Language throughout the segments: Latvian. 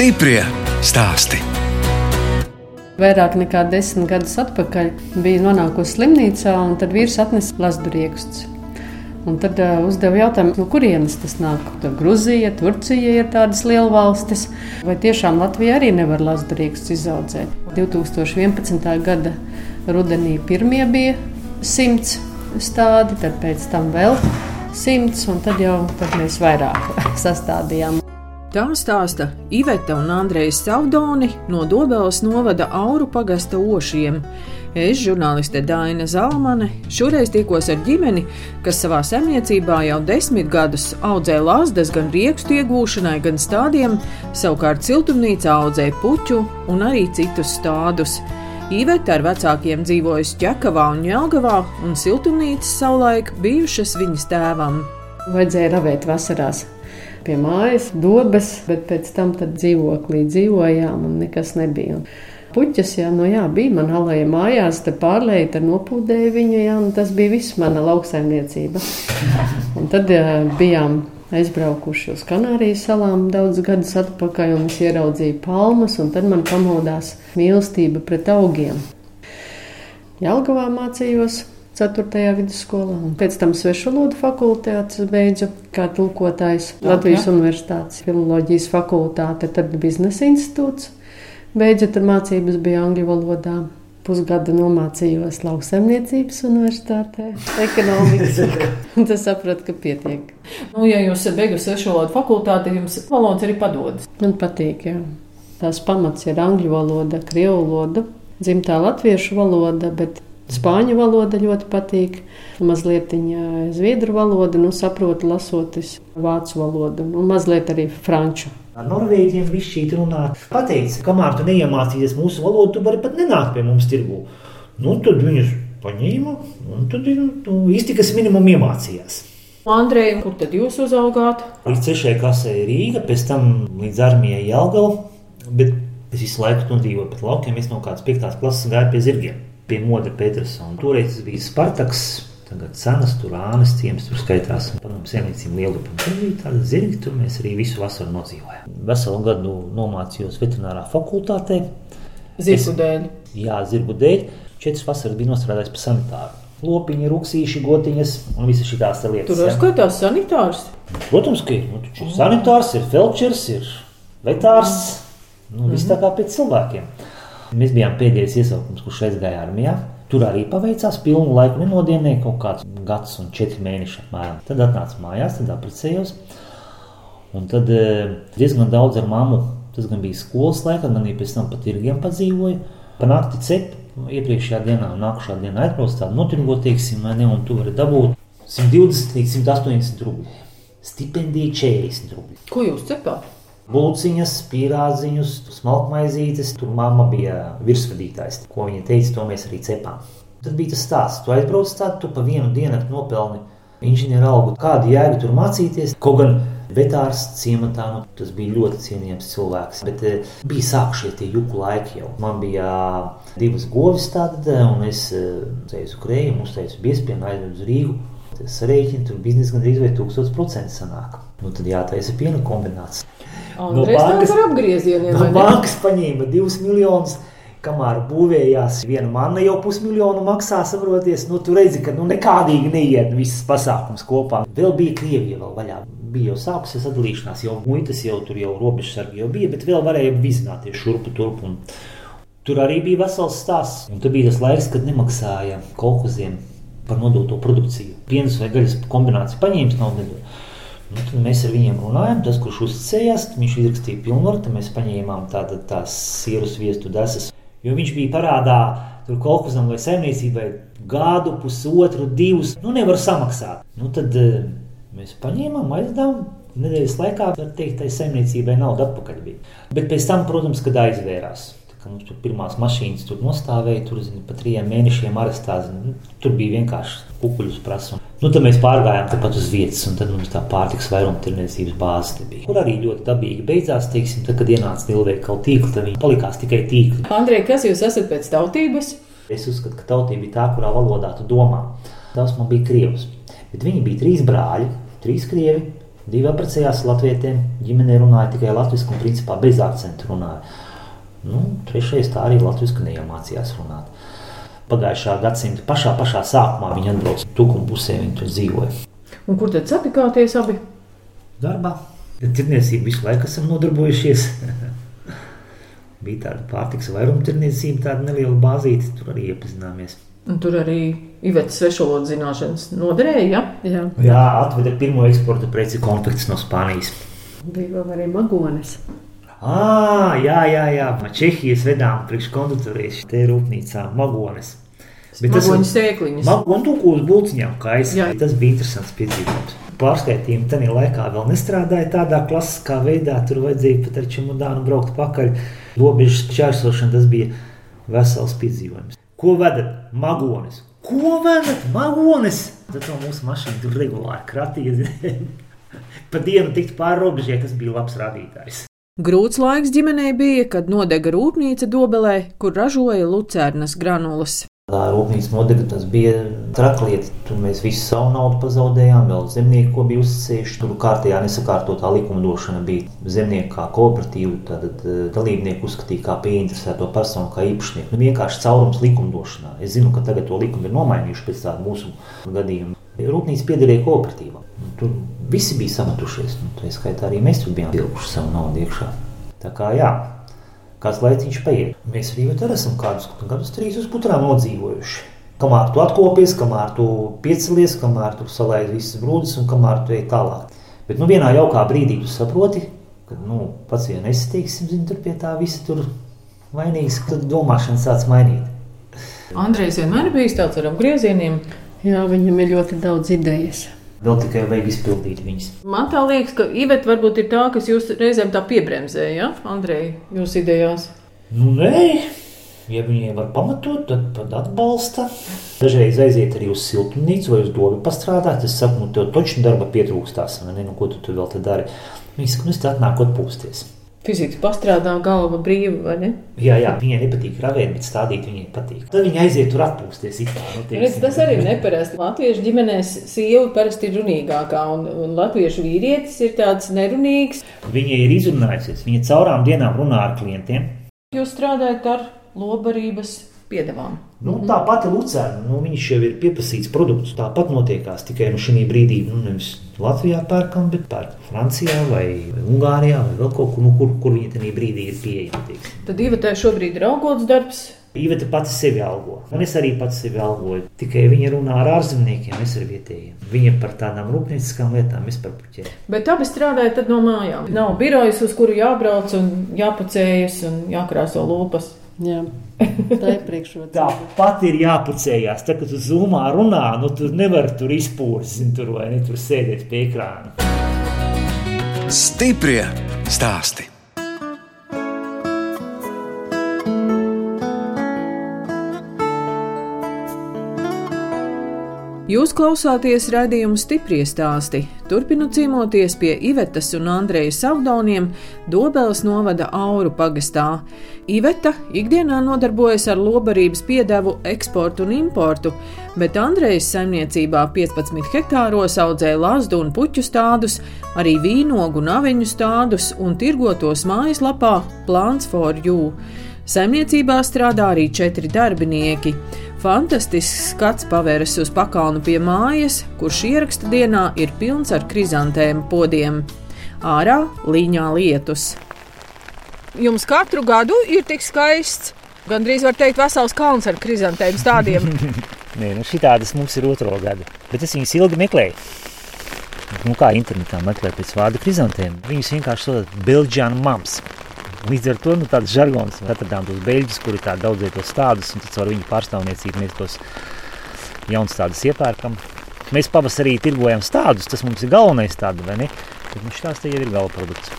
Stiprie stāsti. Vairāk nekā desmit gadus atpakaļ bija nonākusi slimnīcā, un tad vīrs atnesa lasdurieksts. Un tad uh, uzdeva jautājumu, no kurienes tas nāk. Tur Grūzija, Turcija ir tādas lielas valstis. Vai tiešām Latvija arī nevar lasdurieksts izaudzēt? 2011. gada rudenī pirmie bija simts stādi, tad pēc tam vēl simts, un tad jau tad mēs vairāk sastādījām. Tā stāsta Iveta un Andrejs Saudoni no Dobelas novada Auru pagasta ošiem. Es, žurnāliste Daina Zalmane, šoreiz tikos ar ģimeni, kas savā saimniecībā jau desmit gadus audzē lāzdas gan riekstu iegūšanai, gan stādiem, savukārt siltumnīcā audzē puķu un arī citus stādus. Īveta ar vecākiem dzīvojas Čekavā un Jelgavā, un siltumnīcas savulaik bijušas viņas tēvam. Vajadzēja ravēt vasarās pie mājas, dobes, bet pēc tam dzīvoklī dzīvojām un nekas nebija. Puķis, jā, nu jā, bija man alēja mājās, te pārlēja, te nopūdēja viņu, jā, un tas bija viss mana lauksaimniecība. Un tad jā, bijām aizbraukuši uz Kanārijas salām daudz gadus atpakaļ, un es ieraudzīju palmas, un tad man pamodās mīlestība pret augiem. Jelgavā mācījos 4. vidusskolā. Pēc tam svešvalodu fakultātes beidzu kā tulkotājs jā, Latvijas. Universitātes filoloģijas fakultāte, tad biznesa institūts. Beidzu tur mācības bija angļu valodā. Pusgadu nomācījos lauksaimniecības universitātē, ekonomikas. Tad sapratu, ka pietiek. Nu, ja jūs esat beigusi svešu valodu fakultāti, jums valodas arī padodas. Man patīk, jā. Tās pamats ir angļu valoda, krievu valoda, dzimtā latviešu valoda, bet Spāņu valoda ļoti patīk, mazliet zviedru valoda, nu, saprotu, lasot vācu valodu, un nu, mazliet arī franču. Ar norvēģiem viss šī runā. Pateicis, kamēr tu neiemācījies mūsu valodu, tu vari pat nenākt pie mums tirgu. Nu, tad viņus paņēma, un tad nu, īsti kas minimumu iemācījās. Andrej, kur tad jūs uzaugāt? Līdz 6. klasē Rīga, pēc tam līdz armijai Jelgava, bet es visu laiku tur dzīvoju pat laukiem, es no kādas 5. klases gāju pie zirgiem pie Moda Petersona. Toreiz tas bija Spartaks. Tagad cenas tur ānes ciems tur skaitās. Un, protams, iemīcīm lielu. Tur bija tāda zirga, tur mēs arī visu vasaru nodzīvojām. Veselu gadu nomācījos veterinārā fakultātē. Zirgu dēļ? Jā, zirgu dēļ. Četras vasaras bija nostrādājis par sanitāru. Lopiņi, rūksīši, gotiņas un visas šīs lietas. Tur skatās sanitārs. Protams, ka ir. Nu, ir sanitārs, ir felčers, ir vetārs. Nu, mm -hmm. Viss tā kā pēc cilvēkiem. Mēs bijām pēdējais iesaukums, kurš aizgāja armijā. Tur arī paveicās, pilnu laiku nenodienēja kaut kāds gads un četri mēneši apmēram. Tad atnāca mājās, tad apprecējos. Un tad eh, diezgan daudz ar mammu, tas gan bija skolas laikā, gan arī pēc tam pat tirgiem padzīvoju. Panākti cep, iepriekšējā dienā un nākušā dienā aizbrauc tādu notirgot, teiksim, ne, un tu vari dabūt 120 līdz 180 rubļi. Stipendija 40 rubļi. Ko jūs cepāt? Bulciņas, pīrādziņus, smalkmaizītes. Tur mamma bija virsvadītājs. Ko viņa teica, to mēs arī cepām. Tad bija tas stāsts, tu aizbrauc tādu, tu pa vienu dienu nopelni inženieru algu. Kādu jēgu tur mācīties? Kaut gan vetārs ciematā, nu, tas bija ļoti cienījams cilvēks. Bet e, bija sākušies tie juku laiki jau. Man bija divas govis tādas, un es teicu, krējumu, uzteicu biespienu, aizvedu uz Rīgu. Sarēķini tur biznesa gandrīz vai 1000% sanāk. Nu, tad jātaisa piena kombinācija. No bankas, no bankas paņēma 2 miljonus. Kamēr būvējās, viena manna jau pusmiljonu maksā, saproties, nu, tu redzi, ka nu, nekādīgi neiet visas pasākums kopā. Vēl bija Krievija vēl vaļā. Bija jau sākusies atdalīšanās, jau muitas, jau tur jau robežsargi jau bija, bet vēl varēja vizināties šurpu turpu. Un tur arī bija vesels stāsts. Un tur bija tas laiks, kad nemaksāja kolhoziem par nodoto produkciju. Pienas vai gaļas kombināciju paņēmis naudu. Nu, mēs ar viņiem runājām. Tas, kurš uzticējās, viņš izrakstīja pilnvaru, mēs paņēmām tāda, tās sieru sviestu desas. Jo viņš bija parādā tur kolekcionam vai saimniecībai gadu, pusotru, divus. Nu, nevar samaksāt. Nu, tad uh, mēs paņēmām, aizdevām. Nedēļas laikā, var teikt, tai saimniecībai nauda atpakaļ bija. Bet pēc tam, protams, kad aizvērās. Ka mums tur pirmās mašīnas tur nostāvēja, tur zini, pa trijiem mēnešiem arestā. Zini, tur bija vienkārši kukuļus prasa. Nu, tad mēs pārgājām tepat uz vietas, un tad mums tā pārtiks vairumtirniecības bāze bija. Kur arī ļoti dabīgi beidzās, teiksim, tad, kad ienāca lielveikalu tīkli, tad viņi palikās tikai tīkli. Andrej, kas jūs esat pēc tautības? Es uzskatu, ka tautība ir tā, kurā valodā tu domā. Tas man bija krievs. Bet viņi bija trīs brāļi, trīs krievi. Divi apprecējās latvietiem, ģimenē runāja tikai latviešu un principā bez akcentu runāja. Nu, trešais tā arī latviešu neiemācījās runāt. Pagājušā gadsimta pašā, pašā sākumā viņi atbrauca tukuma pusē, viņi tur dzīvoja. Un kur tad satikāties abi? Darbā. Tirniecību visu laiku esam nodarbojušies. Bija tāda pārtiks vairuma tirniecība, tāda neliela bāzīte, tur arī iepazināmies. Un tur arī Ivets svešvalodu zināšanas noderēja. Ja? Jā, Jā, atveda pirmo eksporta preci konflikts no Spānijas. bija vēl arī magonis. Ah, jā, jā, jā. Čehijas vedām priekškonduktorijas te rūpnīcā magones. Bet tas Magoņu sēkliņas. Magonu tūku uz bulciņām kaisa. Tas bija interesants piedzīvojums. Pārskaitījumi tajā laikā vēl nestrādāja tādā klasiskā veidā. Tur vajadzēja pat ar čemodānu braukt pakaļ. Robežas čērsošana tas bija vesels piedzīvojums. Ko vedat? Magones. Ko vedat? Magones! Tad no mūsu mašīna tur regulāri kratīja. Pa dienu tikt pāri robežai, tas bija labs rādītājs. Grūts laiks ģimenei bija, kad nodega rūpnīca Dobelē, kur ražoja lucernas granulas. Tā rūpnīca nodega, tas bija traklieta. Tur mēs visu savu naudu pazaudējām, vēl zemnieki, ko bija uzsējuši. Tur kārtējā nesakārtotā likumdošana bija zemnieku kā kooperatīva, tad eh, dalībnieku uzskatīja kā pieinteresēto personu, kā īpašnieku. Nu, vienkārši caurums likumdošanā. Es zinu, ka tagad to likumu ir nomainījuši pēc tāda mūsu gadījuma. Rūpnīca piederēja kooperatīvam. Tur visi bija sametušies. Nu, tā skaitā arī mēs tur bijām vilkuši savu naudu iekšā. Tā kā jā, kāds laiciņš paiet. Mēs arī tur esam kādus gadus trīs uz putrām nodzīvojuši. Kamēr tu atkopies, kamēr tu piecelies, kamēr tu salaidi visas brūces un kamēr tu ej tālāk. Bet nu, vienā jaukā brīdī tu saproti, ka nu, pats vien nesiteiksim, zin, tur pie tā visa tur vainīgs, kad domāšana sāc mainīt. Andrejs vienmēr bijis tāds ar apgriezieniem. Jā, viņam ir ļoti daudz idejas. Vēl tikai vajag izpildīt viņas. Man tā liekas, ka Iveta varbūt ir tā, kas jūs reizēm tā piebremzēja, ja? Andrej, jūs idejās. Nu, nē, ja viņiem var pamatot, tad pat atbalsta. Dažreiz aiziet arī uz siltumnīcu vai uz domu pastrādāt. Es saku, nu, tev taču darba pietrūkstās, vai ne? Nu, ko tu tur vēl te dari? Viņi saka, nu, es te atnāku atpūsties. Fiziski pastrādā, galva brīva, vai ne? Jā, jā, viņai nepatīk ravēt, bet stādīt viņai patīk. Tad viņi aiziet tur atpūsties. it kā, Nu, Redz, tas arī ir neparasti. Latviešu ģimenēs sieva parasti ir runīgākā, un, un latviešu vīrietis ir tāds nerunīgs. Viņa ir izrunājusies. Viņa caurām dienām runā ar klientiem. Jūs strādājat ar lobarības piedevām. Nu, tā pati Lucerna, nu, viņš jau ir pieprasīts produkts. Tāpat notiekās tikai nu, šī brīdī. Nu, nevis Latvijā pērkam, bet pērkam Francijā vai Ungārijā vai vēl kaut kur, nu, kur, kur viņa tajā brīdī ir pieejama. teiksim. Tad Ivetē šobrīd ir algots darbs. Īveta pati sevi algo. Un es arī pats sevi algoju. Tikai viņa runā ar ārzemniekiem, es ar vietējiem. Viņa par tādām rūpnieciskām lietām, es par puķiem. Bet abi strādājat tad no mājām. Nav birojas, uz kuru jābrauc un jāpacējas un jākrāso lūpas. Jā, tā ir priekšrocība. Tā pati ir jāpucējās. Tā, kad tu zumā runā, nu tur nevar tur izpūst, zin, tur vai ne tur sēdēt pie ekrāna. Stiprie stāsti. Jūs klausāties raidījuma stipri stāstī. Turpinu cīnoties pie Ivetas un Andreja Savdoniem Dobeles novada Auru pagastā. Iveta ikdienā nodarbojas ar lobarības piedevu, eksportu un importu, bet Andrejas saimniecībā 15 hektāros audzē lazdu un puķu stādus, arī vīnogu un aveņu stādus un tirgotos mājaslapā Plāns for You. Saimniecībā strādā arī četri darbinieki. Fantastisks skats pavēras uz pakalnu pie mājas, kurš ieraksta dienā ir pilns ar krizantēmu podiem. Ārā līņā lietus. Jums katru gadu ir tik skaists, gandrīz var teikt, vesels kalns ar krizantēmu stādiem. Nē, nu šī tādas mums ir otro gadu, bet es viņus ilgi meklēju. Nu, kā internetā meklēt pēc vārda krizantēm. Viņus vienkārši sauc par Belģiānu mums. Līdz ar to nu, tāds žargons atradām tos beļģus, kuri tā daudzē tos stādus, un tad ar viņu pārstāvniecību mēs tos jaunus stādus iepērkam. Mēs pavasarī tirgojam stādus, tas mums ir galvenais tāds, vai ne? Bet nu, šitās te jau ir gala produkts.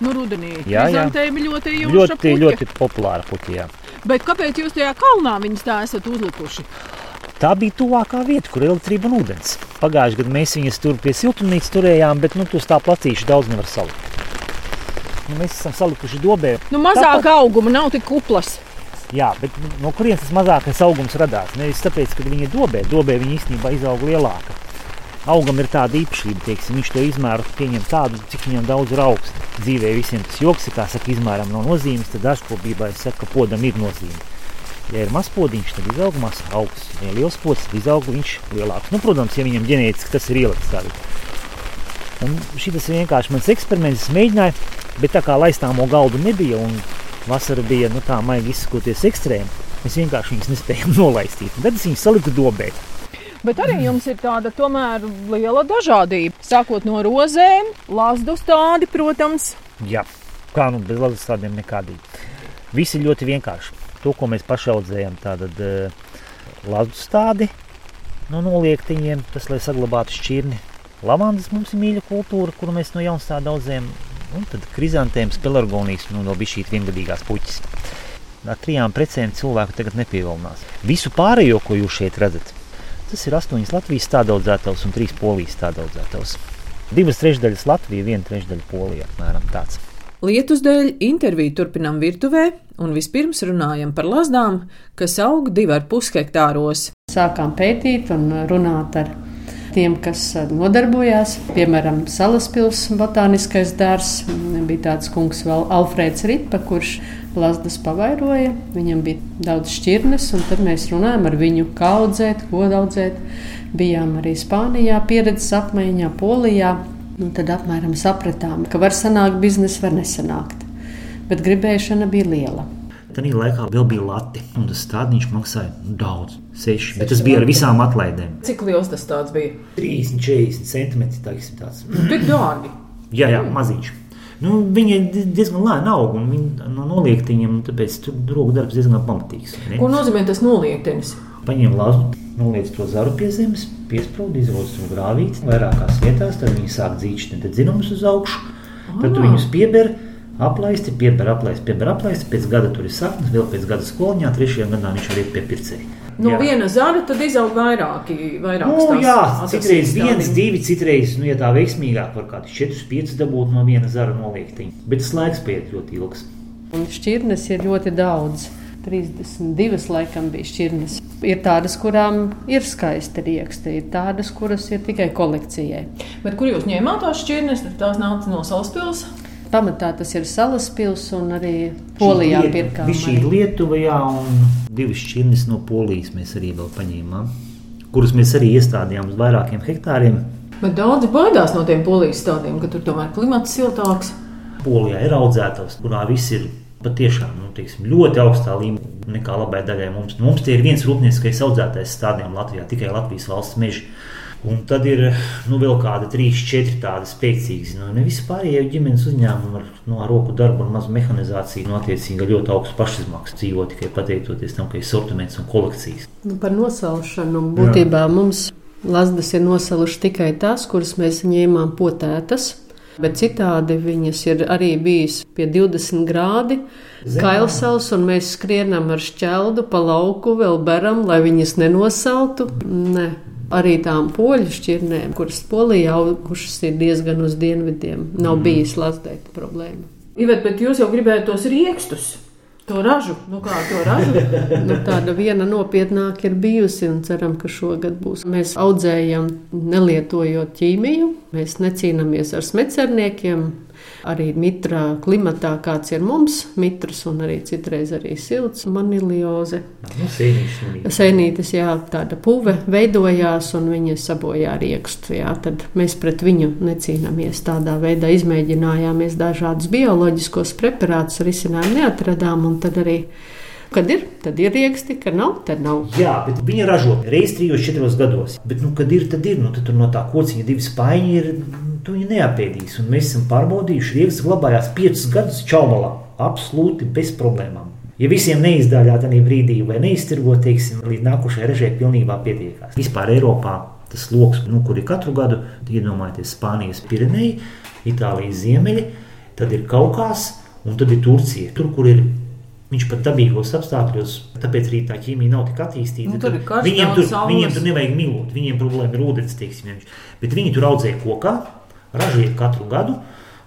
nu, rudenī Jā, jā. krizantēmi ļoti jūtas. Ļoti, ļoti populāra puķi, jā. Bet kāpēc jūs tajā kalnā viņus tā esat uzlikuši? Tā bija tuvākā vieta, kur ir elektrība un ūdens. Pagājušajā gadā mēs viņus tur pie siltumnīcas turējām, bet nu, tos tā placīši daudz nevar salikt. Nu, mēs esam salikuši dobē. Nu, mazāk auguma nav tik kuplas. Jā, bet nu, no kurienes tas mazākais augums radās? Nevis tāpēc, ka viņi ir dobē. Dobē viņi īstenībā izaug lielāka. Augam ir tāda īpašība, teiksim, viņš to izmēru pieņem tādu, cik viņam daudz ir augsts. Dzīvē visiem tas joks kā saka, izmēram nav nozīmes, tad dārzkopībā es saku, ka podam ir nozīme. Ja ir mazs podziņš, tad izaug mazs augsts. Ja ir liels pods, tad izaug viņš lielāks. Nu, protams, ja viņam ģenētiski tas ir ielikts tādā. Un šis ir vienkārši mans eksperiments, es mēģināju, bet tā kā laistāmo galdu nebija un vasara bija, nu tā maigi izsakoties ekstrēmi, mēs vienkārši viņus nespējam nolaistīt. Tad es viņus saliku dobē. Bet arī jums ir tāda tomēr liela dažādība. Sākot no rozēm, lazdu stādi, protams. Jā, kā nu bez lazdu stādiem nekādīgi. Visi ļoti vienkārši. To, ko mēs paši audzējam, tātad uh, lazdu stādi no noliektiņiem, tas, lai saglabātu šķirni. Lavandas mums ir mīļa kultūra, kuru mēs no jaunstāda audzējam. Un tad krizantēmas, pelargonijas, nu, no bišķīt viengadīgās puķis. Ar trijām precēm cilvēku tagad nepievilinās. Visu pārējo, ko jūs šeit redzat, Tas ir astoņas Latvijas stādaudzētājs un trīs polijas stādaudzētājs. Divas trešdaļas Latvija, viena trešdaļa Polija. Apmēram tāds. Lietus dēļ interviju turpinām virtuvē, un vispirms runājam par lazdām, kas aug divi ar pus hektāros. Sākām pētīt un runāt ar tiem, kas nodarbojās. Piemēram, Salaspils botāniskais dārzs bija tāds kungs, vēl Alfrēds Ripa, kurš Lazdas pavairoja, viņam bija daudz šķirnes, un tad mēs runājām ar viņu, kā audzēt, ko audzēt. Bijām arī Spānijā, pieredzes apmaiņā, Polijā. Nu, tad apmēram sapratām, ka var sanākt biznesa, var nesanākt. Bet gribēšana bija liela. Tad laikā vēl bija lati, un tas stādniņš maksāja daudz, seši. Bet tas bija ar visām atlaidēm. Cik liels tas bija? 30, 40 centimetri. Tas ir tik dārgi. Jā, jā, maziņš. Nu, viņi diezgan lēni aug un viņi no noliektiņiem, tāpēc tur roka darbs diezgan pamatīgs. Ne? Ko nozīmē tas noliektenis? Paņem lazu, noliec to zaru pie zemes, piesprūdi, izrodas to grāvīti vairākās vietās, tad viņi sāk dzīvot dzinumus uz augšu, tad tu viņus pieber. Aplaisti, pieber, aplaisti, pieber, aplaisti. Pēc gada tur ir saknes, vēl pēc gada skoliņā, trešajā gadā viņš arī pie pircēja. No jā. viena zara tad izaug vairāki. Nu, jā, citreiz viens, divi, citreiz, nu, ja tā veiksmīgāk, var kādus četrus, piecus dabūt no viena zara noliektiņa. Bet tas laiks paiet ļoti ilgs. Un šķirnes ir ļoti daudz. 32 laikam bija šķirnes. Ir tādas, kurām ir skaista rieksta, ir tādas, kuras ir tikai kolekcijai. Bet kur jūs ņēmāt tās šķirnes? Tās nāca no Salaspils? Pamatā tas ir salas pilsēta un arī Polijā pirkām. Viņš ir Lietuvā un divas šķirnes no Polijas mēs arī vēl paņēmām, kurus mēs arī iestādījām uz vairākiem hektāriem. Bet daudzi baidās no tiem polijas stādiem, ka tur tomēr klimats siltāks. Polijā ir audzētavas, kurā viss ir patiešām nu, teiksim, ļoti augstā līmenī nekā labai daļai mums. Mums tie ir viens rūpnieciskais audzētais stādiem Latvijā, tikai Latvijas valsts meža. Un tad ir nu, vēl kādi trīs, četri tādi spēcīgi. Nu, ne visi pārējie ģimenes uzņēmumi ar, nu, ar roku darbu un mazu mehanizāciju, nu, attiecīgi ļoti augstu pašizmaksu dzīvo tikai pateicoties tam, ka ir sortiments un kolekcijas. Nu, par nosalšanu būtībā Jā. mums Lazdas ir nosalušas tikai tās, kuras mēs ņēmām potētas. Bet citādi viņas ir arī bijis pie 20 grādi. Kailsals, un mēs skrienam ar šķeldu pa lauku, vēl beram, lai viņas nenosaltu. Ne arī tām poļu šķirnēm, kuras polijā augušas ir diezgan uz dienvidiem, nav mm. bijis lasdeita problēma. Ivet, bet jūs jau gribējāt tos riekstus. To ražu, nu kā to ražu? nu, tāda viena nopietnāka ir bijusi, un ceram, ka šogad būs. Mēs audzējam, nelietojot ķīmiju, mēs necīnāmies ar smecerniekiem, arī mitrā klimatā, kāds ir mums, mitrs un arī citreiz arī silts, manilioze. Nu, Sēnītes, jā, tāda puve veidojās un viņa sabojā riekstu, jā, tad mēs pret viņu necīnāmies. Tādā veidā izmēģinājāmies dažādus bioloģiskos preparātus, risinājumu neatradām un tad arī Kad ir, tad ir rieksti, kad nav, tad nav. Jā, bet viņi ražo reizes trijos, četros gados. Bet, nu, kad ir, tad ir. Nu, tad no tā kociņa divi spaiņi ir tu viņu neapēdīsi. Un mēs esam pārbaudījuši, rīks glabājās piecus gadus čaumalā, absolūti bez problēmām. Ja visiem neizdāļā tajā brīdī, vai neiztirgot, teiksim, līdz nākošajai režē pilnībā pietiekās. Vispār Eiropā tas lokus, nu, kur ir katru gadu, iedomājieties, Spānijas Pireneji, Itālijas ziemeļi, tad ir Kaukās un tad ir Turcija. Tur, kur ir Viņš pat dabīgos apstākļos, tāpēc arī tā ķīmija nav tik attīstīta. Nu, tur viņiem, tur, viņiem tur nevajag milot, viņiem problēma ir ūdens, teiksim, bet viņi tur audzē kokā, ražojiet katru gadu.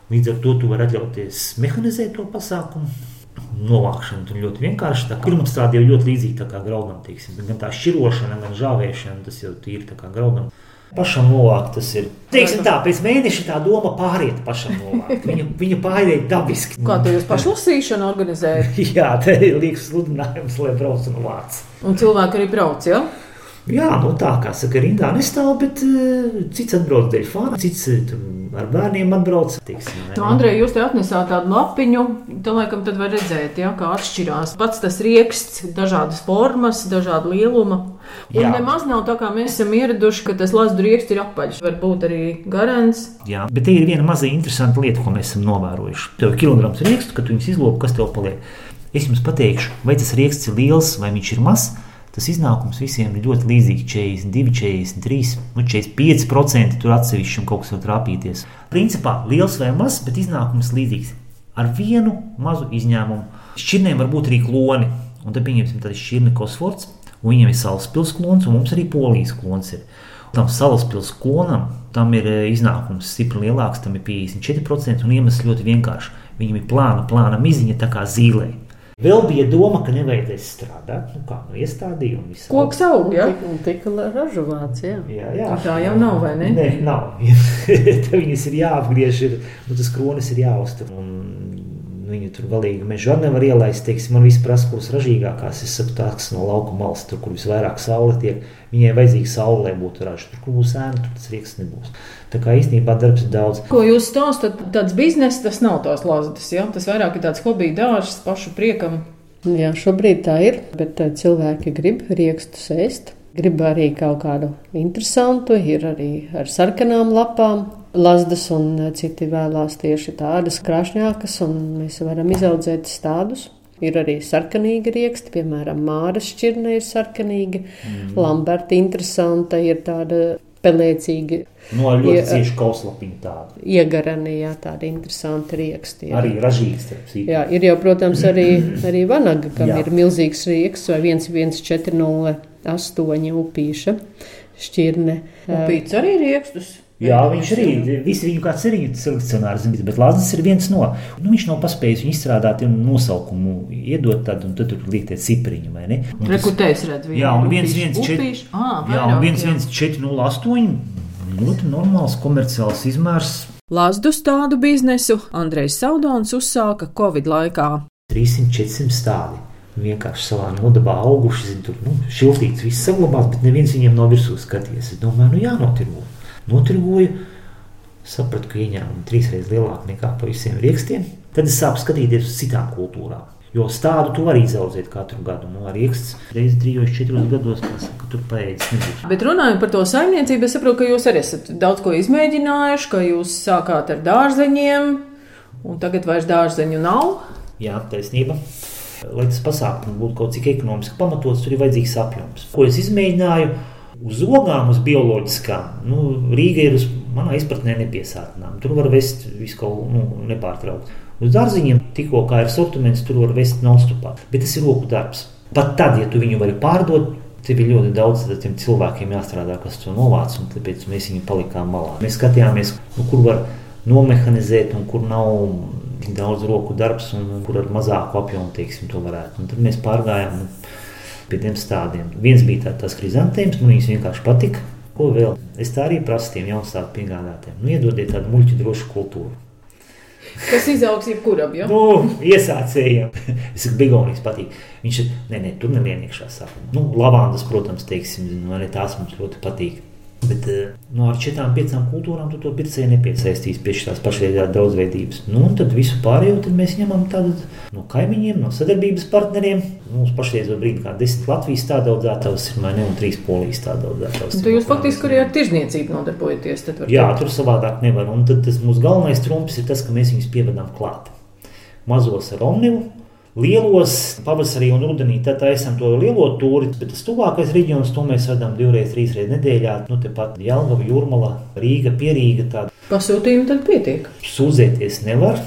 Līdz ar to tu vari atļauties mehanizēt to pasākumu. Novākšana tur ļoti vienkārši. Pirmapstrāde jau ļoti līdzīga graudam. Teiksim. Gan tā šķirošana, gan žāvēšana, tas jau ir kā graudam. Pašam novākt tas ir. Teiksim tā, pēc mēneša tā doma pāriet pašam novākt. Viņa, viņa pāriet dabiski. Kā tu jūs pašlasīšanu organizējat? Jā, te ir liekas sludinājums, lai brauc un vāc. Un cilvēki arī brauc, jā? Ja? Jā, nu tā kā saka, rindā nestāv, bet uh, cits atbrauc dēļ fana, cits uh, ar bērniem atbrauc. Tiksim, nu, Andrej, jūs te atnesāt tādu lapiņu, tad laikam tad var redzēt, jā, kā atšķirās. Pats tas rieksts, dažādas formas, dažāda lieluma. Un jā. nemaz nav tā, kā mēs esam ieraduši, ka tas lazdu rieksts ir apaļš. Varbūt arī garants. Jā, bet te ir viena maza interesanta lieta, ko mēs esam novērojuši. Tev ir kilograms riekstu, kad tu viņus izlūko, kas tev paliek. Es jums pateikšu, vai tas rieksts ir liels vai viņš ir mazs tas iznākums visiem ir ļoti līdzīgs. 42, 43, nu 45% tur atsevišķi un kaut kas var trāpīties. Principā liels vai mazs, bet iznākums līdzīgs. Ar vienu mazu izņēmumu. Šķirnēm var būt arī kloni, un tad pieņemsim tādu šķirni kosforts, un viņiem ir salaspils klons, un mums arī polijas klons ir. Tam salaspils klonam tam ir eh, iznākums stipri lielāks, tam ir 54%, un iemesls ļoti vienkāršs. Viņam ir plāna, plāna miziņa, tā kā zīlē. Vēl bija doma, ka nevajadzēs strādāt. Nu, kā nu iestādīja un viss. Koks aug, ja? Tika ražots, jā. jā, jā. Tā jau nav, vai ne? Nē, nav. Viņas ir jāapgriež, ir, nu, tas kronis ir jāuztur. Un Viņu tur galīgi mežā nevar ielaist. Teiksim, man viss prasa, kuras ražīgākās. Es saku, tās no lauka malas, tur, kur visvairāk saule tiek. Viņai vajadzīga saule, lai būtu raža. Tur, kur būs ēna, tur tas rieks nebūs. Tā kā īstenībā darbs ir daudz. Ko jūs stāstat, tāds bizness, tas nav tās lazdas, ja? tas vairāk ir tāds hobija dārsts pašu priekam. Jā, šobrīd tā ir, bet eh, cilvēki grib riekstus ēst. Grib arī kaut kādu interesantu, ir arī ar sarkanām lapām. Lazdas un eh, citi vēlās tieši tādas krāšņākas, un mēs varam izaudzēt tādus. Ir arī sarkanīgi rieksti, piemēram, māra šķirne ir sarkanīga, mm. lamberta interesanta, ir tāda pelēcīga. No nu, ļoti cieši kauslapiņa tāda. Iegarani, jā, tāda interesanta rieksti. Jā. Arī ražīgs. Jā, ir jau, protams, arī, arī vanaga, kam jā. ir milzīgs rieksts vai 1148 upīša šķirne. Upīts arī riekstus. Jā, viņš arī visi viņu kā ceriņu selekcionārs, bet Lācis ir viens no. Nu, viņš nav paspējis viņu izstrādāt un nosaukumu iedot tādu, un tad tur liek tie cipriņi, vai ne? Un tas, Rekutējs redz vienu. Jā, un viens, viens, četri, jā, un viens, viens, četri, nul astoņi, ļoti normāls komerciāls izmērs. Lazdus tādu biznesu Andrejs Saudons uzsāka Covid laikā. 300-400 stādi vienkārši savā nodabā auguši, zin, tur nu, šiltīts, viss saglabāts, bet neviens viņiem nav virsū skatījies. Es domāju, nu jānotirgo notirgoju, sapratu, ka ieņēmumi ir trīsreiz lielāki nekā pa visiem rīkstiem. Tad es sāku skatīties uz citām kultūrām. Jo stādu tu vari izaudzēt katru gadu. No nu, rīksts reizes trijos, četros gados, ka tur paēdis nebūs. Bet runājot par to saimniecību, es saprotu, ka jūs arī esat daudz ko izmēģinājuši, ka jūs sākāt ar dārzeņiem, un tagad vairs dārzeņu nav. Jā, taisnība. Lai tas pasākums būtu kaut cik ekonomiski pamatots, tur ir vajadzīgs apjoms. Ko es izmēģināju? Uz ogām, uz bioloģiskām, nu, Rīga ir uz manā izpratnē nepiesātināma. Tur var vest visu kaut nu, nepārtraukti. Uz dārziņiem tikko kā ir sortiments, tur var vest non-stopā. Bet tas ir roku darbs. Pat tad, ja tu viņu vari pārdot, tev ir ļoti daudz cilvēkiem jāstrādā, kas to novāc, un tāpēc mēs viņu palikām malā. Mēs skatījāmies, nu, kur var nomehanizēt un kur nav daudz roku darbs un kur ar mazāku apjomu, teiksim, to varētu. Un tad mēs pārgājām. Nu, pie tiem stādiem. Viens bija tā, tas krizantēms, man viņas vienkārši patika. Ko vēl? Es tā arī prasu tiem jaunstādiem piegādātājiem. Nu, iedodiet tādu muļķu drošu kultūru. Kas izaugs jebkuram, ja? Nu, iesācējiem. es saku, bigonijas patīk. Viņš ir, nē, nē, tur nevien iekšā sākuma. Nu, lavandas, protams, teiksim, nu, arī tās mums ļoti patīk. Bet eh, no nu, ar četrām, piecām kultūrām tu to pircēju nepiesaistīsi pie šīs pašreizējās daudzveidības. Nu, un tad visu pārējo mēs ņemam no kaimiņiem, no sadarbības partneriem. Mums pašreizējā brīdī kā desmit Latvijas tādā audzētājs ir ne un trīs polijas tādā audzētājs. Tad jūs faktiski arī ar tirzniecību nodarbojaties? Jā, tur savādāk nevar. Un tad tas mūsu galvenais trumps ir tas, ka mēs viņus pievedam klāt. Mazos ar omnivu Lielos pavasarī un rudenī tad esam to lielo tūri, bet tas tuvākais reģions to mēs redzam divreiz, trīsreiz nedēļā. Nu, tepat Jālgava, Jūrmala, Rīga, Pierīga. Tāda. Pasūtījumu tad pietiek. Sūdzēties nevar,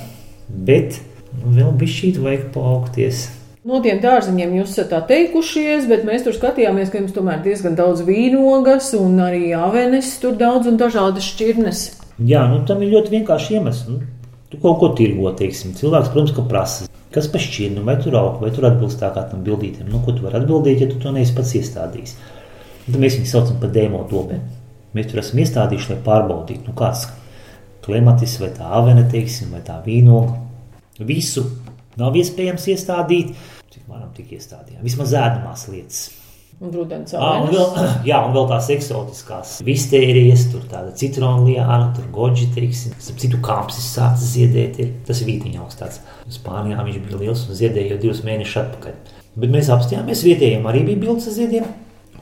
bet nu, vēl bišķīt vajag paaugties. No tiem dārziņiem jūs esat tā teikušies, bet mēs tur skatījāmies, ka jums tomēr diezgan daudz vīnogas un arī avenes tur daudz un dažādas šķirnes. Jā, nu tam ir ļoti vienkārši iemesls. Nu, tu kaut ko tirgo, teiksim. Cilvēks, protams, ka prasa. Kas pašķirna, vai tur aug, vai tur atbilst tā kā tam bildītam? Nu, ko tu vari atbildēt, ja tu to neesi pats iestādījis? Tad mēs viņus saucam par dēmo dobēm. Mēs tur esam iestādījuši, lai pārbaudītu, nu, kāds klimatis vai tā avene, teiksim, vai tā vīnoga. Visu nav iespējams iestādīt, cik varam tik iestādījām. Vismaz ēdamās lietas. Un rudens Ah, un vēl, jā, un vēl tās eksotiskās vistērijas, tur tāda citronliāna, tur goģi, teiksim, citu kāpsis sācis ziedēt. Ir. Tas ir vītiņa augstāks. Spānijā viņš bija liels un ziedēja jau divus mēnešus atpakaļ. Bet mēs apstājāmies vietējiem, arī bija bildes ziediem.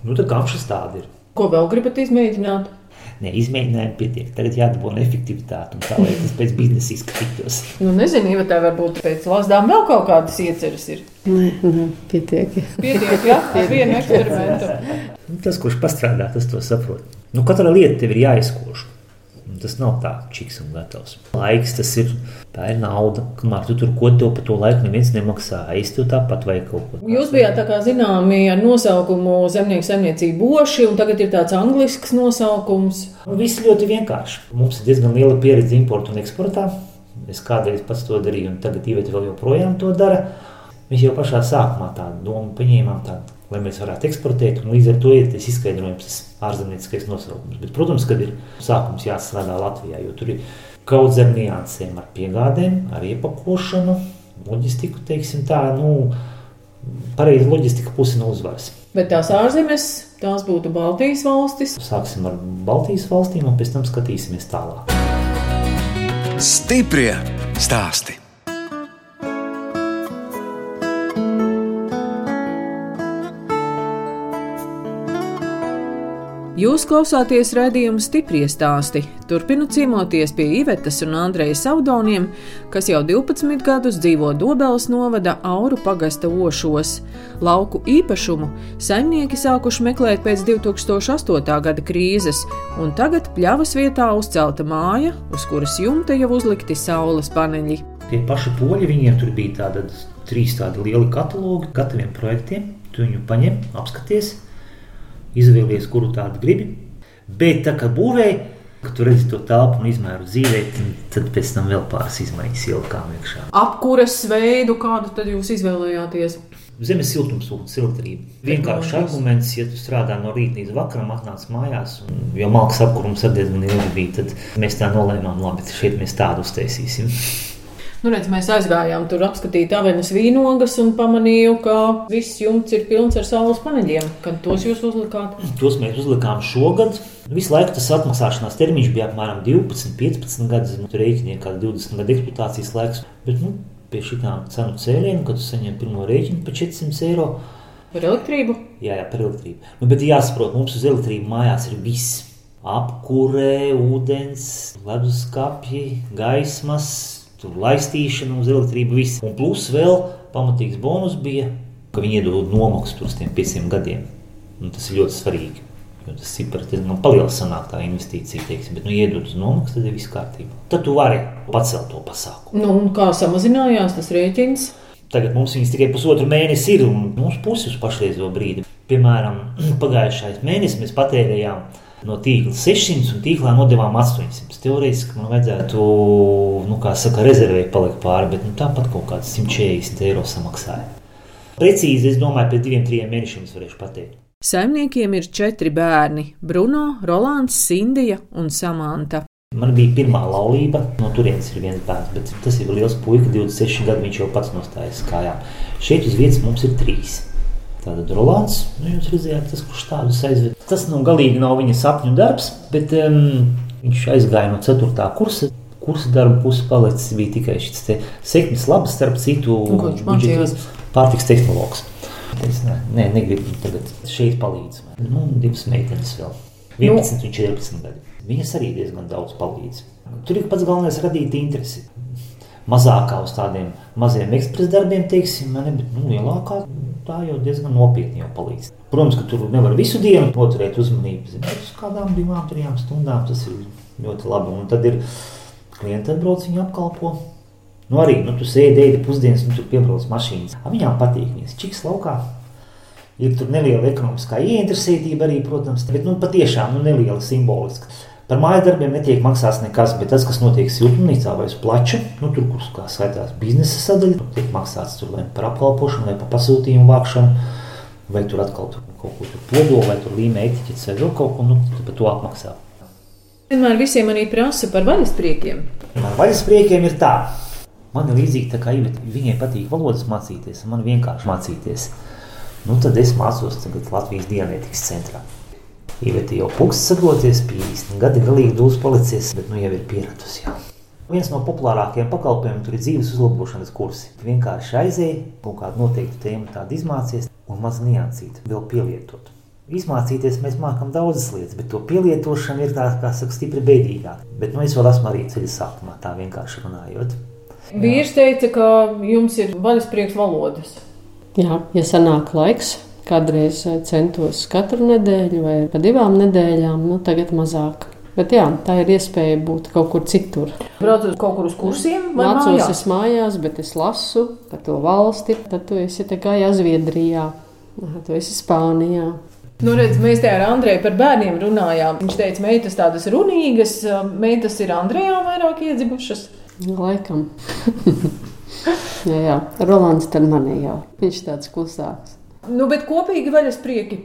Nu, tā kāpšas tāda ir. Ko vēl gribat izmēģināt? Ne, izmēģinājumi pietiek. Tagad jādabūna efektivitāte un tā, lai tas pēc biznesa izskatītos. Nu, nezinu, vai tā varbūt pēc lasdām vēl kaut kādas ieceras ir. Nē, nē, pietiek. Pietiek, jā, ar vienu eksperimentu. Tas, kurš pastrādā, tas to saprot. Nu, katra lieta tev ir jāizkož. Tas nav tā, čiks un gatavs. Laiks tas ir, tā ir nauda. Kamēr tu tur ko tev par to laiku neviens nemaksā, aiztev tāpat vai kaut ko. Jūs bijāt tā kā zināmi ar nosaukumu zemnieku saimniecību boši, un tagad ir tāds anglisks nosaukums. Nu, Viss ļoti vienkārši. Mums ir diezgan liela pieredze importā un eksportā. Es kādreiz pats to darīju, un tagad Iveta vēl joprojām to dara. Mēs jau pašā sākumā tādu domu paņēmām, tādu, lai mēs varētu eksportēt, un līdz ar to ir tas izskaidrojums, tas ārzemnieciskais nosaukums. Bet, protams, kad ir sākums jāstrādā Latvijā, jo tur ir kaut zem niansēm ar piegādēm, ar iepakošanu, loģistiku, teiksim tā, nu, pareizi loģistika puse no uzvaras. Bet tās ārzemes, tās būtu Baltijas valstis. Sāksim ar Baltijas valstīm, un pēc tam skatīsimies tālāk. Stiprie stāsti. Jūs klausāties redzējumu stipri stāstī. Turpinu ciemoties pie Ivetas un Andreja Saudoniem, kas jau 12 gadus dzīvo Dobelas novada Auru pagasta ošos. Lauku īpašumu saimnieki sākuši meklēt pēc 2008. gada krīzes, un tagad pļavas vietā uzcelta māja, uz kuras jumta jau uzlikti saules paneļi. Tie paši poļi, viņiem tur bija tāda, trīs tādi lieli katalogi gataviem projektiem. Tu viņu paņem, apskaties, izvēlies, kuru tādu gribi. Bet tā kā būvēja, kad tu redzi to telpu un izmēru dzīvē, tad pēc tam vēl pāris izmaiņas ielikām iekšā. Apkures veidu, kādu tad jūs izvēlējāties? Zemes siltumsūknis, siltrība. Vienkārši arguments, ja tu strādā no rīta līdz vakaram, atnāc mājās, un, jo malks apkurums ar diezgan ilgi bija, tad mēs tā nolēmām, labi, šeit mēs tādu uztaisīsim. Nu, redz, mēs aizgājām tur apskatīt avenes vīnogas un pamanīju, ka viss jumts ir pilns ar saules paneļiem. Kad tos jūs uzlikāt? Tos mēs uzlikām šogad. Visu laiku tas atmaksāšanās termiņš bija apmēram 12, 15 gadus. Nu, tur rēķinīja kā 20 gadu eksploatācijas laiks. Bet nu, pie šitām cenu cēlieniem, kad tu saņem pirmo rēķinu par 400 eiro, Par elektrību? jā, jā par elektrību. Nu, bet jāsaprot, mums uz elektrību mājās ir viss. Apkurē, ūdens, leduskapji, gaismas, tur laistīšana uz elektrību, viss. Un plus vēl pamatīgs bonus bija, ka viņi iedod nomaksu uz tiem pieciem gadiem. Un tas ir ļoti svarīgi. Jo tas cipars diezgan palielina sanāk tā investīcija, teiksim, bet, nu, iedod uz nomaksu, tad ir viss kārtībā. Tad tu vari pacelt to pasākumu. Nu, un kā samazinājās tas rēķins? Tagad mums viņas tikai pusotru mēnesi ir, un mums pusi uz pašreizo brīdi. Piemēram, pagājušais mēnesis mēs patērējām no tīkla 600 un tīklā nodevām 800. Teorētiski man vajadzētu, nu, kā saka, rezervēt palikt pāri, bet nu, tāpat kaut kāds 140 eiro samaksāja. Precīzi, es domāju, pēc diviem, trim mēnešiem es varēšu pateikt. Saimniekiem ir četri bērni - Bruno, Rolands, Sindija un Samanta. Man bija pirmā laulība, no turienes ir viens bērns, bet tas ir liels puika, 26 gadu viņš jau pats nostājas kājām. Šeit uz vietas mums ir trīs. Tātad Rolands, nu jūs redzējāt, tas, kurš tādus aizved. Tas nu galīgi nav viņa sapņu darbs, bet um, viņš aizgāja no 4. kursa. Kursa darba puses palicis bija tikai šis te sekmes labs, starp citu, mācījās? pārtiks tehnologs. Es ne, ne, negribu tagad šeit palīdz. Nu, divas meitenes vēl. 11 un 14 gadi. Viņas arī diezgan daudz palīdz. Tur ir pats galvenais radīt interesi. Mazākā uz tādiem maziem ekspresa darbiem, teiksim, ne, bet nu, lielākā tā jau diezgan nopietni jau palīdz. Protams, ka tur nevar visu dienu noturēt uzmanību. Bet uz kādām divām, trijām stundām tas ir ļoti labi. Un tad ir klienti atbrauc, viņi apkalpo. Nu, arī nu, tu sēdi, ēdi pusdienas, un tur piebrauc mašīnas. A, viņām patīk, viņas čiks laukā. Ir tur neliela ekonomiskā ieinteresētība arī, protams, bet nu, patiešām nu, neliela simboliska. Par mājas darbiem netiek maksāts nekas, bet tas, kas notiek siltumnīcā vai uz plača, nu, tur, kur skaitās biznesa sadaļa, tiek maksāts tur vai par apkalpošanu, vai par pasūtījumu vākšanu, vai tur atkal tur kaut ko tur pogo vai tur līmē etiķetes vai vēl kaut ko, nu, par to apmaksā. Vienmēr visiem arī prasa par vaļaspriekiem. Man vaļaspriekiem ir tā. Man ir līdzīgi tā kā Iveta. Viņai patīk valodas mācīties, un man vienkārši mācīties. Nu, tad es mācos tagad Latvijas dienētikas centrā. Iveta jau puksts sagroties, 50 gadi galīgi dūls palicies, bet nu jau ir pieradusi. Jā. Viens no populārākajiem pakalpojumiem tur ir dzīves uzlabošanas kursi. Vienkārši aizēja, kaut kādu noteiktu tēmu tādu izmācies un maz niansīt, vēl pielietot. Izmācīties mēs mākam daudzas lietas, bet to pielietošana ir tā, kā saka, stipri bēdīgāk. Bet nu, es vēl esmu arī ceļa sākumā, tā vienkārši runājot. Vīrs teica, ka jums ir vaļasprieks valodas. Jā, ja sanāk laiks, kādreiz centos katru nedēļu vai pa divām nedēļām, nu tagad mazāk. Bet jā, tā ir iespēja būt kaut kur citur. Braucot kaut kur uz kursiem, Mācos mājās? es mājās, bet es lasu par to valsti. Tad tu esi tā kā jā, Zviedrijā, tu esi Spānijā. Nu, redz, mēs te ar Andreju par bērniem runājām. Viņš teica, meitas tādas runīgas, meitas ir Andrejā vairāk iedzibušas. Laikam. jā, jā, Rolands tad manī jau. Viņš tāds klusāks. Nu, bet kopīgi vaļasprieki.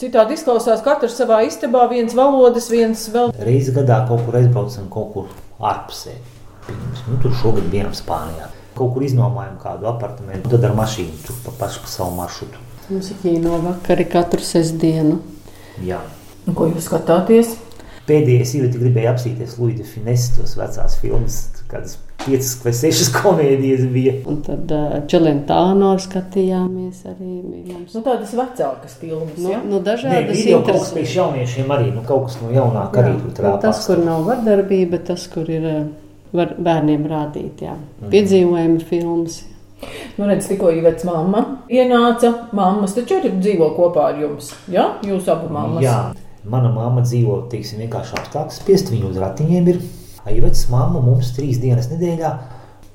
Citādi izklausās katrs savā istabā, viens valodas, viens vēl. Reizi gadā kaut kur aizbraucam, kaut kur ārpusē. Nu, tur šogad bijām Spānijā. Kaut kur iznomājām kādu apartamentu, tad ar mašīnu tur pa pašu pa savu maršrutu. Mums ir kino vakari katru sestdienu. Jā. Nu, ko jūs skatāties? Pēdējais īveti gribēja apsīties Luīda Finesi, tos vecās filmas, kādas piecas vai sešas komēdijas bija. Un tad uh, Čelentāno skatījāmies arī. Mums. Nu, tādas vecākas filmas. Nu, ja? nu, Nē, dažādas video kaut kas priekš jauniešiem arī, nu kaut kas no jaunāka arī tur Nu, trāpās. tas, kur nav vardarbība, tas, kur ir var bērniem rādīt, jā. Piedzīvojumi filmas. Nu, redz, tikko Ivets mamma ienāca. Mammas taču arī dzīvo kopā ar jums. Ja? Jūs abu mammas. Jā, mana mamma dzīvo teiksim, vienkārši apstākļos, spiest viņu uz ratiņiem. Ir Aivets mamma mums trīs dienas nedēļā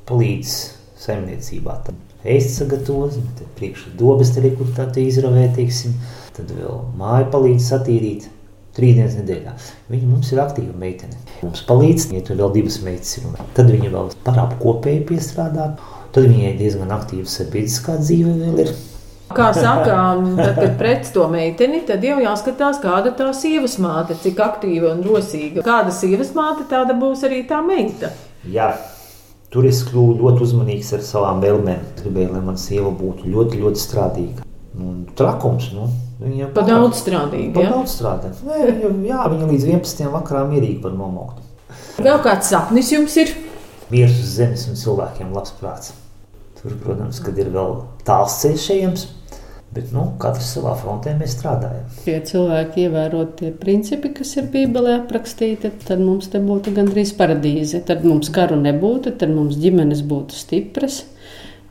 palīdz saimniecībā. Tad ēst sagatavot, tad priekšā dobas ir, kur tā izravē, teiksim, tad vēl māju palīdz satīrīt. Trīs dienas nedēļā. Viņa mums ir aktīva meitene. Mums palīdz, ja tur vēl divas meitas ir. Tad viņa vēl par apkopēju piestrādā. Tad viņai diezgan aktīva sabiedriskā dzīve vēl ir. Kā saka, tad, kad pret to meiteni, tad jau jāskatās, kāda tā sievas māte, cik aktīva un rosīga. Kāda sievas māte, tāda būs arī tā meita. Jā, tur es kļuvu ļoti uzmanīgs ar savām vēlmēm. Gribēju, lai mana sieva būtu ļoti, ļoti strādīga. Un trakums, nu, viņa Pa daudz strādīga. Pa Ja? daudz strādā. Nē, viņa, jā, viņa līdz 11. vakarā mierīgi var nomokt. Vēl kāds sapnis jums ir? Mieres uz zemes un cilvēkiem labs prāts. Tur, protams, kad ir vēl tāls ceļš ejams, bet nu, katrs savā frontē mēs strādājam. Ja cilvēki ievērotu tie principi, kas ir Bībelē aprakstīti, tad mums te būtu gandrīz paradīze. Tad mums karu nebūtu, tad mums ģimenes būtu stipras.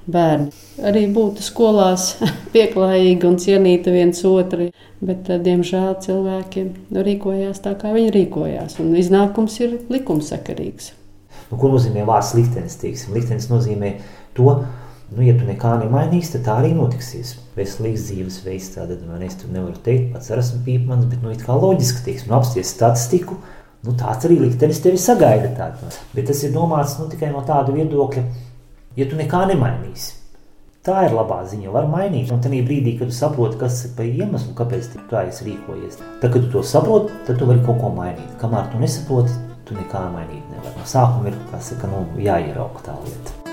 Bērni arī būtu skolās pieklājīgi un cienītu viens otru, bet, eh, diemžēl, cilvēki rīkojās tā, kā viņi rīkojās. Un iznākums ir likumsakarīgs. Nu, ko nozīmē vārds liktenis? Liktenis nozīmē to, nu, ja tu nekā nemainīsi, tad tā arī notiksies. Veselīgs dzīvesveids, tātad man es tur nevaru teikt, pats ar esmu pīpmans, bet nu, it kā loģiski, teiksim, nu, apsties statistiku, nu, tāds arī liktenis tevi sagaida. Tātad. Bet tas ir domāts nu, tikai no tāda viedokļa, ja tu nekā nemainīsi. Tā ir labā ziņa, var mainīt. Un tajā brīdī, kad tu saproti, kas ir par iemeslu, kāpēc tā esi rīkojies, tad, kad tu to saproti, tad tu vari kaut ko mainīt. Kamēr tu nesaproti, tu nekā mainīt nevari. No sākuma ir saka, nu, jāierauga tā lieta.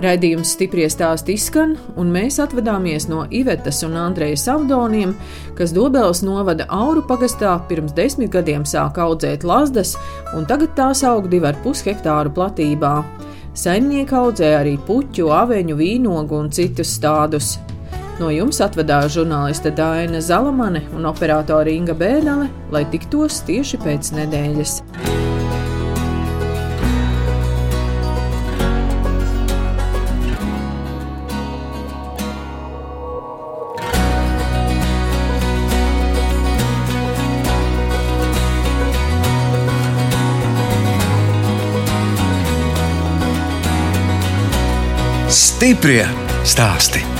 Raidījums stipri stāsti izskan, un mēs atvadāmies no Ivetas un Andreja Savdoniem, kas Dobelas novada Auru pagastā pirms desmit gadiem sāka audzēt lazdas, un tagad tās aug divu ar pus hektāru platībā. Saimnieki audzē arī puķu, aveņu, vīnogu un citus stādus. No jums atvadās žurnāliste Dāna Zalamane un operātore Inga Bēnale, lai tiktos tieši pēc nedēļas. Stiprie stāsti.